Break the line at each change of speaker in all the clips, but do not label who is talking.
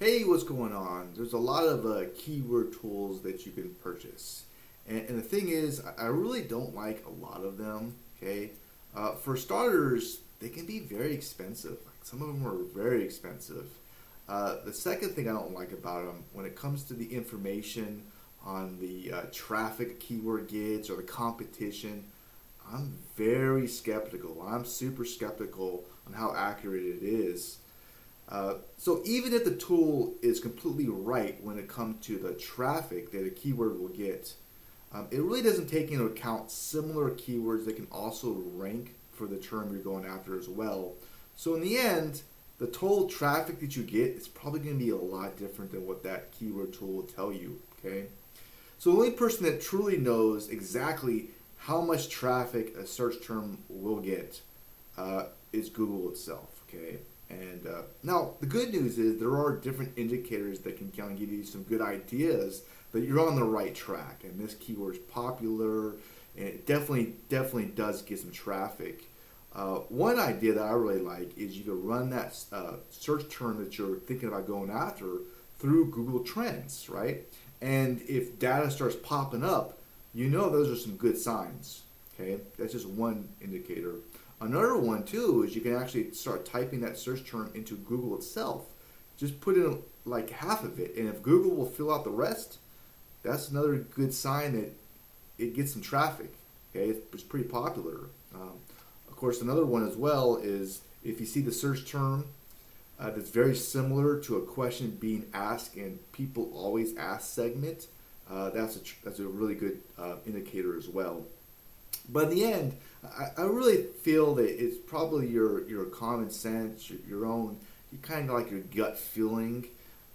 Hey, what's going on? There's a lot of uh, keyword tools that you can purchase. And, and the thing is, I really don't like a lot of them. Okay, uh, for starters, they can be very expensive. Some of them are very expensive. Uh, the second thing I don't like about them, when it comes to the information on the uh, traffic keyword gets or the competition, I'm very skeptical. I'm super skeptical on how accurate it is. Uh, so even if the tool is completely right when it comes to the traffic that a keyword will get, um, it really doesn't take into account similar keywords that can also rank for the term you're going after as well. So in the end, the total traffic that you get is probably going to be a lot different than what that keyword tool will tell you. Okay, so the only person that truly knows exactly how much traffic a search term will get uh, is Google itself. Okay, and uh, now the good news is there are different indicators that can kind of give you some good ideas that you're on the right track, and this keyword is popular, and it definitely definitely does get some traffic. Uh, one idea that I really like is you can run that uh, search term that you're thinking about going after through Google Trends, right? And if data starts popping up, you know those are some good signs. Okay, that's just one indicator. Another one too is you can actually start typing that search term into Google itself. Just put in like half of it, and if Google will fill out the rest, that's another good sign that it gets some traffic. Okay, it's pretty popular. Um, of course, another one as well is if you see the search term uh, that's very similar to a question being asked and people always ask segment, uh, that's a that's a really good uh, indicator as well. But in the end, I, I, really feel that it's probably your your common sense, your, your own, you kind of like your gut feeling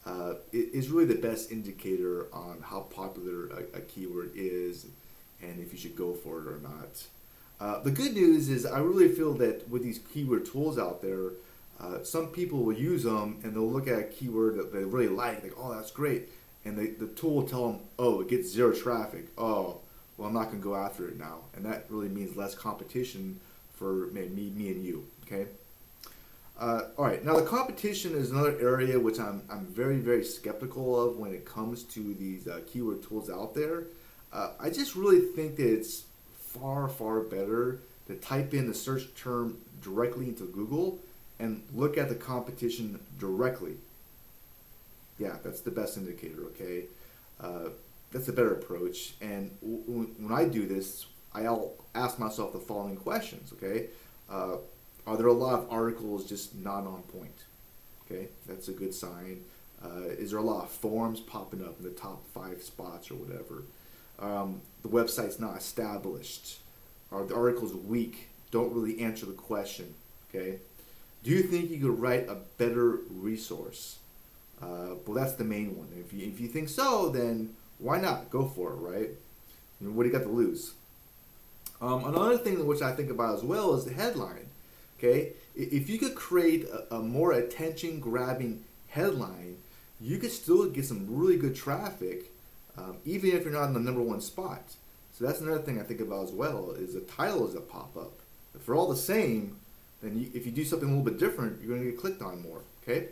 uh, is really the best indicator on how popular a, a, keyword is and if you should go for it or not. Uh, the good news is I really feel that with these keyword tools out there, uh, some people will use them and they'll look at a keyword that they really like, like, oh, that's great. And they, the tool will tell them, oh, it gets zero traffic. Oh, well, I'm not going to go after it now. And that really means less competition for me, me and you, okay? Uh, all right, now the competition is another area which I'm, I'm very, very skeptical of when it comes to these uh, keyword tools out there. Uh, I just really think that it's far, far better to type in the search term directly into Google and look at the competition directly. Yeah, that's the best indicator, okay? That's a better approach. And w- when I do this, I'll ask myself the following questions, okay? Uh, are there a lot of articles just not on point? Okay, that's a good sign. Uh, is there a lot of forums popping up in the top five spots or whatever? Um, the website's not established. Are the articles weak? Don't really answer the question. Okay. Do you think you could write a better resource? Uh, well, that's the main one. If you, if you think so, then why not? Go for it, right? What do you got to lose? Um, another thing which I think about as well is the headline. Okay, if you could create a, a more attention grabbing headline, you could still get some really good traffic, um, even if you're not in the number one spot. So that's another thing I think about as well is the titles that pop up. If they're all the same, then you, if you do something a little bit different, you're going to get clicked on more. Okay.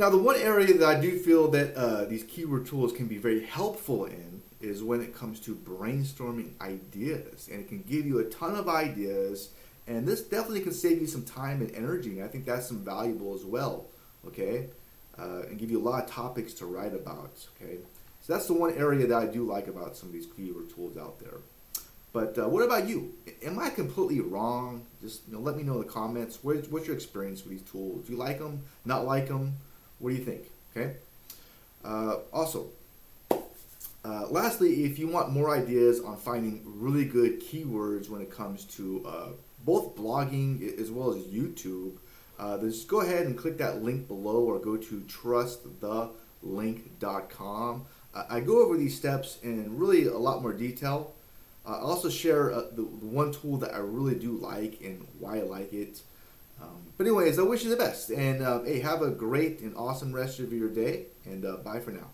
Now, the one area that I do feel that uh, these keyword tools can be very helpful in is when it comes to brainstorming ideas, and it can give you a ton of ideas and this definitely can save you some time and energy. And I think that's some valuable as well. Okay, uh, and give you a lot of topics to write about. Okay, so that's the one area that I do like about some of these keyword tools out there. But uh, what about you? Am I completely wrong? Just you know, let me know in the comments. What, what's your experience with these tools? Do you like them? Not like them? What do you think? Okay. Uh, also, uh, lastly, if you want more ideas on finding really good keywords when it comes to uh, both blogging as well as YouTube, uh, just go ahead and click that link below or go to trustthelink.com. Uh, I go over these steps in really a lot more detail. I also share uh, the, the, one tool that I really do like and why I like it. Um, but anyways, I wish you the best. And uh, hey, have a great and awesome rest of your day. And uh, bye for now.